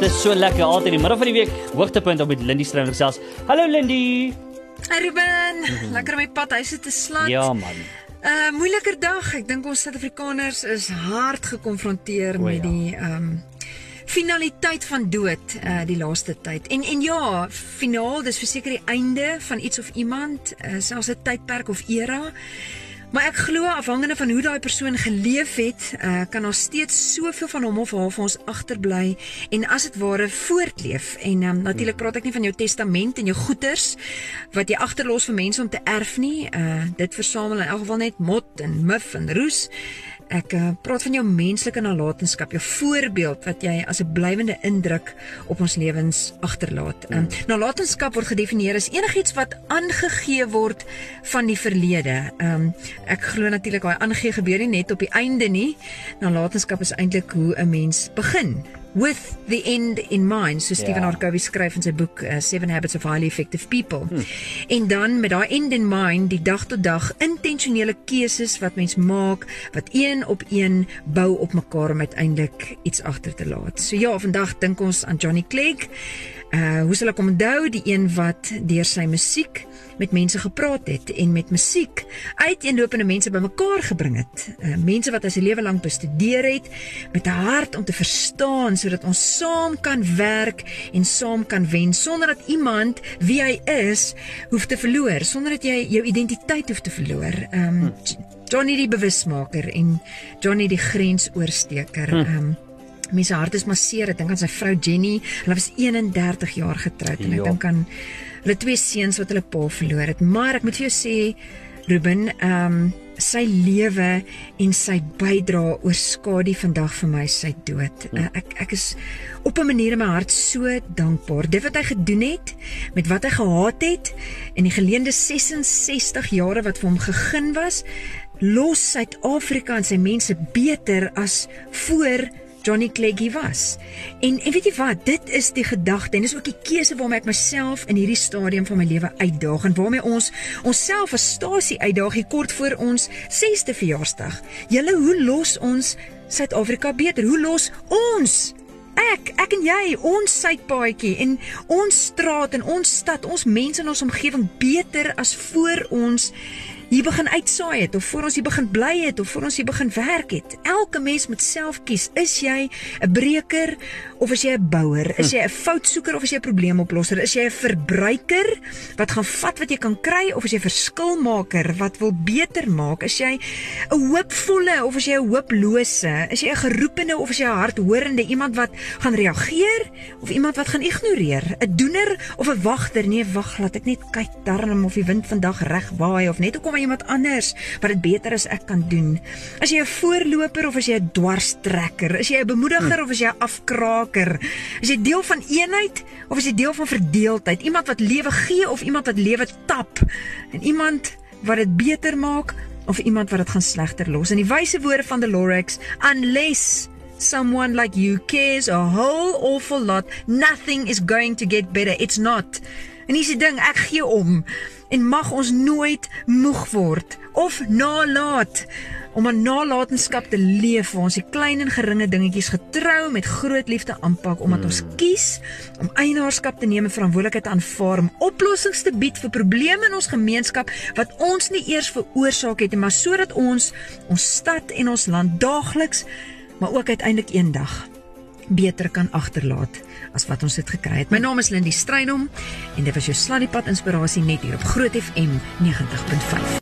Dit is so lekker altyd in die middel van die week hoogtepunt op met Lindy Strand gesels. Hallo Lindy. Hey Ruben, mm -hmm. lekker om my pad huis te slaan. Ja man. 'n uh, Moeiliker dag. Ek dink ons Suid-Afrikaners is hard gekonfronteer met ja. die ehm um, finaliteit van dood uh die laaste tyd. En en ja, finaal, dis verseker die einde van iets of iemand, uh, selfs 'n tydperk of era. Maar ek glo afhangende van hoe daai persoon geleef het, uh, kan daar steeds soveel van hom of haar vir ons agterbly en as dit ware voortleef. En um, natuurlik praat ek nie van jou testament en jou goederes wat jy agterlos vir mense om te erf nie. Uh dit versamel in elk geval net mot en muf en roes. Ek uh, praat van jou menslike nalatenskap, jou voorbeeld wat jy as 'n blywende indruk op ons lewens agterlaat. Um, nalatenskap word gedefinieer as enigiets wat aangegee word van die verlede. Um, ek glo natuurlik daai aangegee gebeur nie net op die einde nie. Nalatenskap is eintlik hoe 'n mens begin with the end in mind so Stephen yeah. Ja. Arcovy skryf in sy boek uh, Seven Habits of Highly Effective People. Hmm. En dan met daai end in mind die dag tot dag intentionele keuses wat mens maak wat een op een bou op mekaar om uiteindelik iets agter te laat. So ja, vandag dink ons aan Johnny Clegg. Uh hoe sal ek onthou die een wat deur sy musiek met mense gepraat het en met musiek uiteenlopende mense bymekaar gebring het. Uh, mense wat as 'n lewe lank bestudeer het met 'n hart om te verstaan sodat ons saam kan werk en saam kan wen sonder dat iemand wie hy is hoef te verloor, sonder dat jy jou identiteit hoef te verloor. Um Johnny die bewusmaker en Johnny die grensoorsteker. Hm. Um mense hart is maar seer. Ek dink aan sy vrou Jenny. Hulle was 31 jaar getroud en ek ja. dink aan hulle twee seuns wat hulle pa verloor het. Maar ek moet vir jou sê Ruben, ehm um, sy lewe en sy bydrae oorskadu vandag vir my sy dood. Uh, ek ek is op 'n manier in my hart so dankbaar. Dit wat hy gedoen het, met wat hy gehaat het en die geleende 66 jare wat vir hom gegeen was, los Suid-Afrika en sy mense beter as voor Johnny Cleggy was. En en weet jy wat, dit is die gedagte en dis ook die keuse waarmee ek myself in hierdie stadium van my lewe uitdaag en waarmee ons onsself as stasie uitdaag hier kort voor ons 6ste verjaarsdag. Julle, hoe los ons Suid-Afrika beter? Hoe los ons ek, ek en jy, ons suidpaadjie en ons straat en ons stad, ons mense in ons omgewing beter as voor ons hier begin uitsaai het of voor ons hier begin bly het of voor ons hier begin werk het. Elke mens moet self kies. Is jy 'n breker of is jy 'n bouer? Is hm. jy 'n foutsoeker of is jy 'n probleemoplosser? Is jy 'n verbruiker wat gaan vat wat jy kan kry of is jy 'n verskilmaker wat wil beter maak? Is jy 'n hoopvolle of is jy 'n hooplose? Is jy 'n geroepene of is jy 'n hardhorende iemand wat gaan reageer of iemand wat gaan ignoreer? 'n Doener of 'n wagter? Nee, wag, laat ek net kyk darm of die wind vandag reg waai of net hoekom iemand anders wat dit beter as ek kan doen. As jy 'n voorloper of as jy 'n dwarstrekker, is jy 'n bemoediger hm. of as jy 'n afkraker? Is jy deel van eenheid of is jy deel van verdeeldheid? Iemand wat lewe gee of iemand wat lewe tap? En iemand wat dit beter maak of iemand wat dit gaan slegter los? In die wyse woorde van Dolores, unless someone like you cares a whole awful lot, nothing is going to get better. It's not. En dis die ding, ek gee om en mag ons nooit moeg word of nalat om 'n nalatenskap te leef waar ons die klein en geringe dingetjies getrou met groot liefde aanpak omdat ons hmm. kies om eienaarskap te neem en verantwoordelikheid te aanvaar om oplossings te bied vir probleme in ons gemeenskap wat ons nie eers veroorsaak het nie maar sodat ons ons stad en ons land daagliks maar ook uiteindelik eendag beter kan agterlaat as wat ons dit gekry het. My naam is Lindie Strydom en dit was jou Sladdiepad inspirasie net hier op Groot FM 90.5.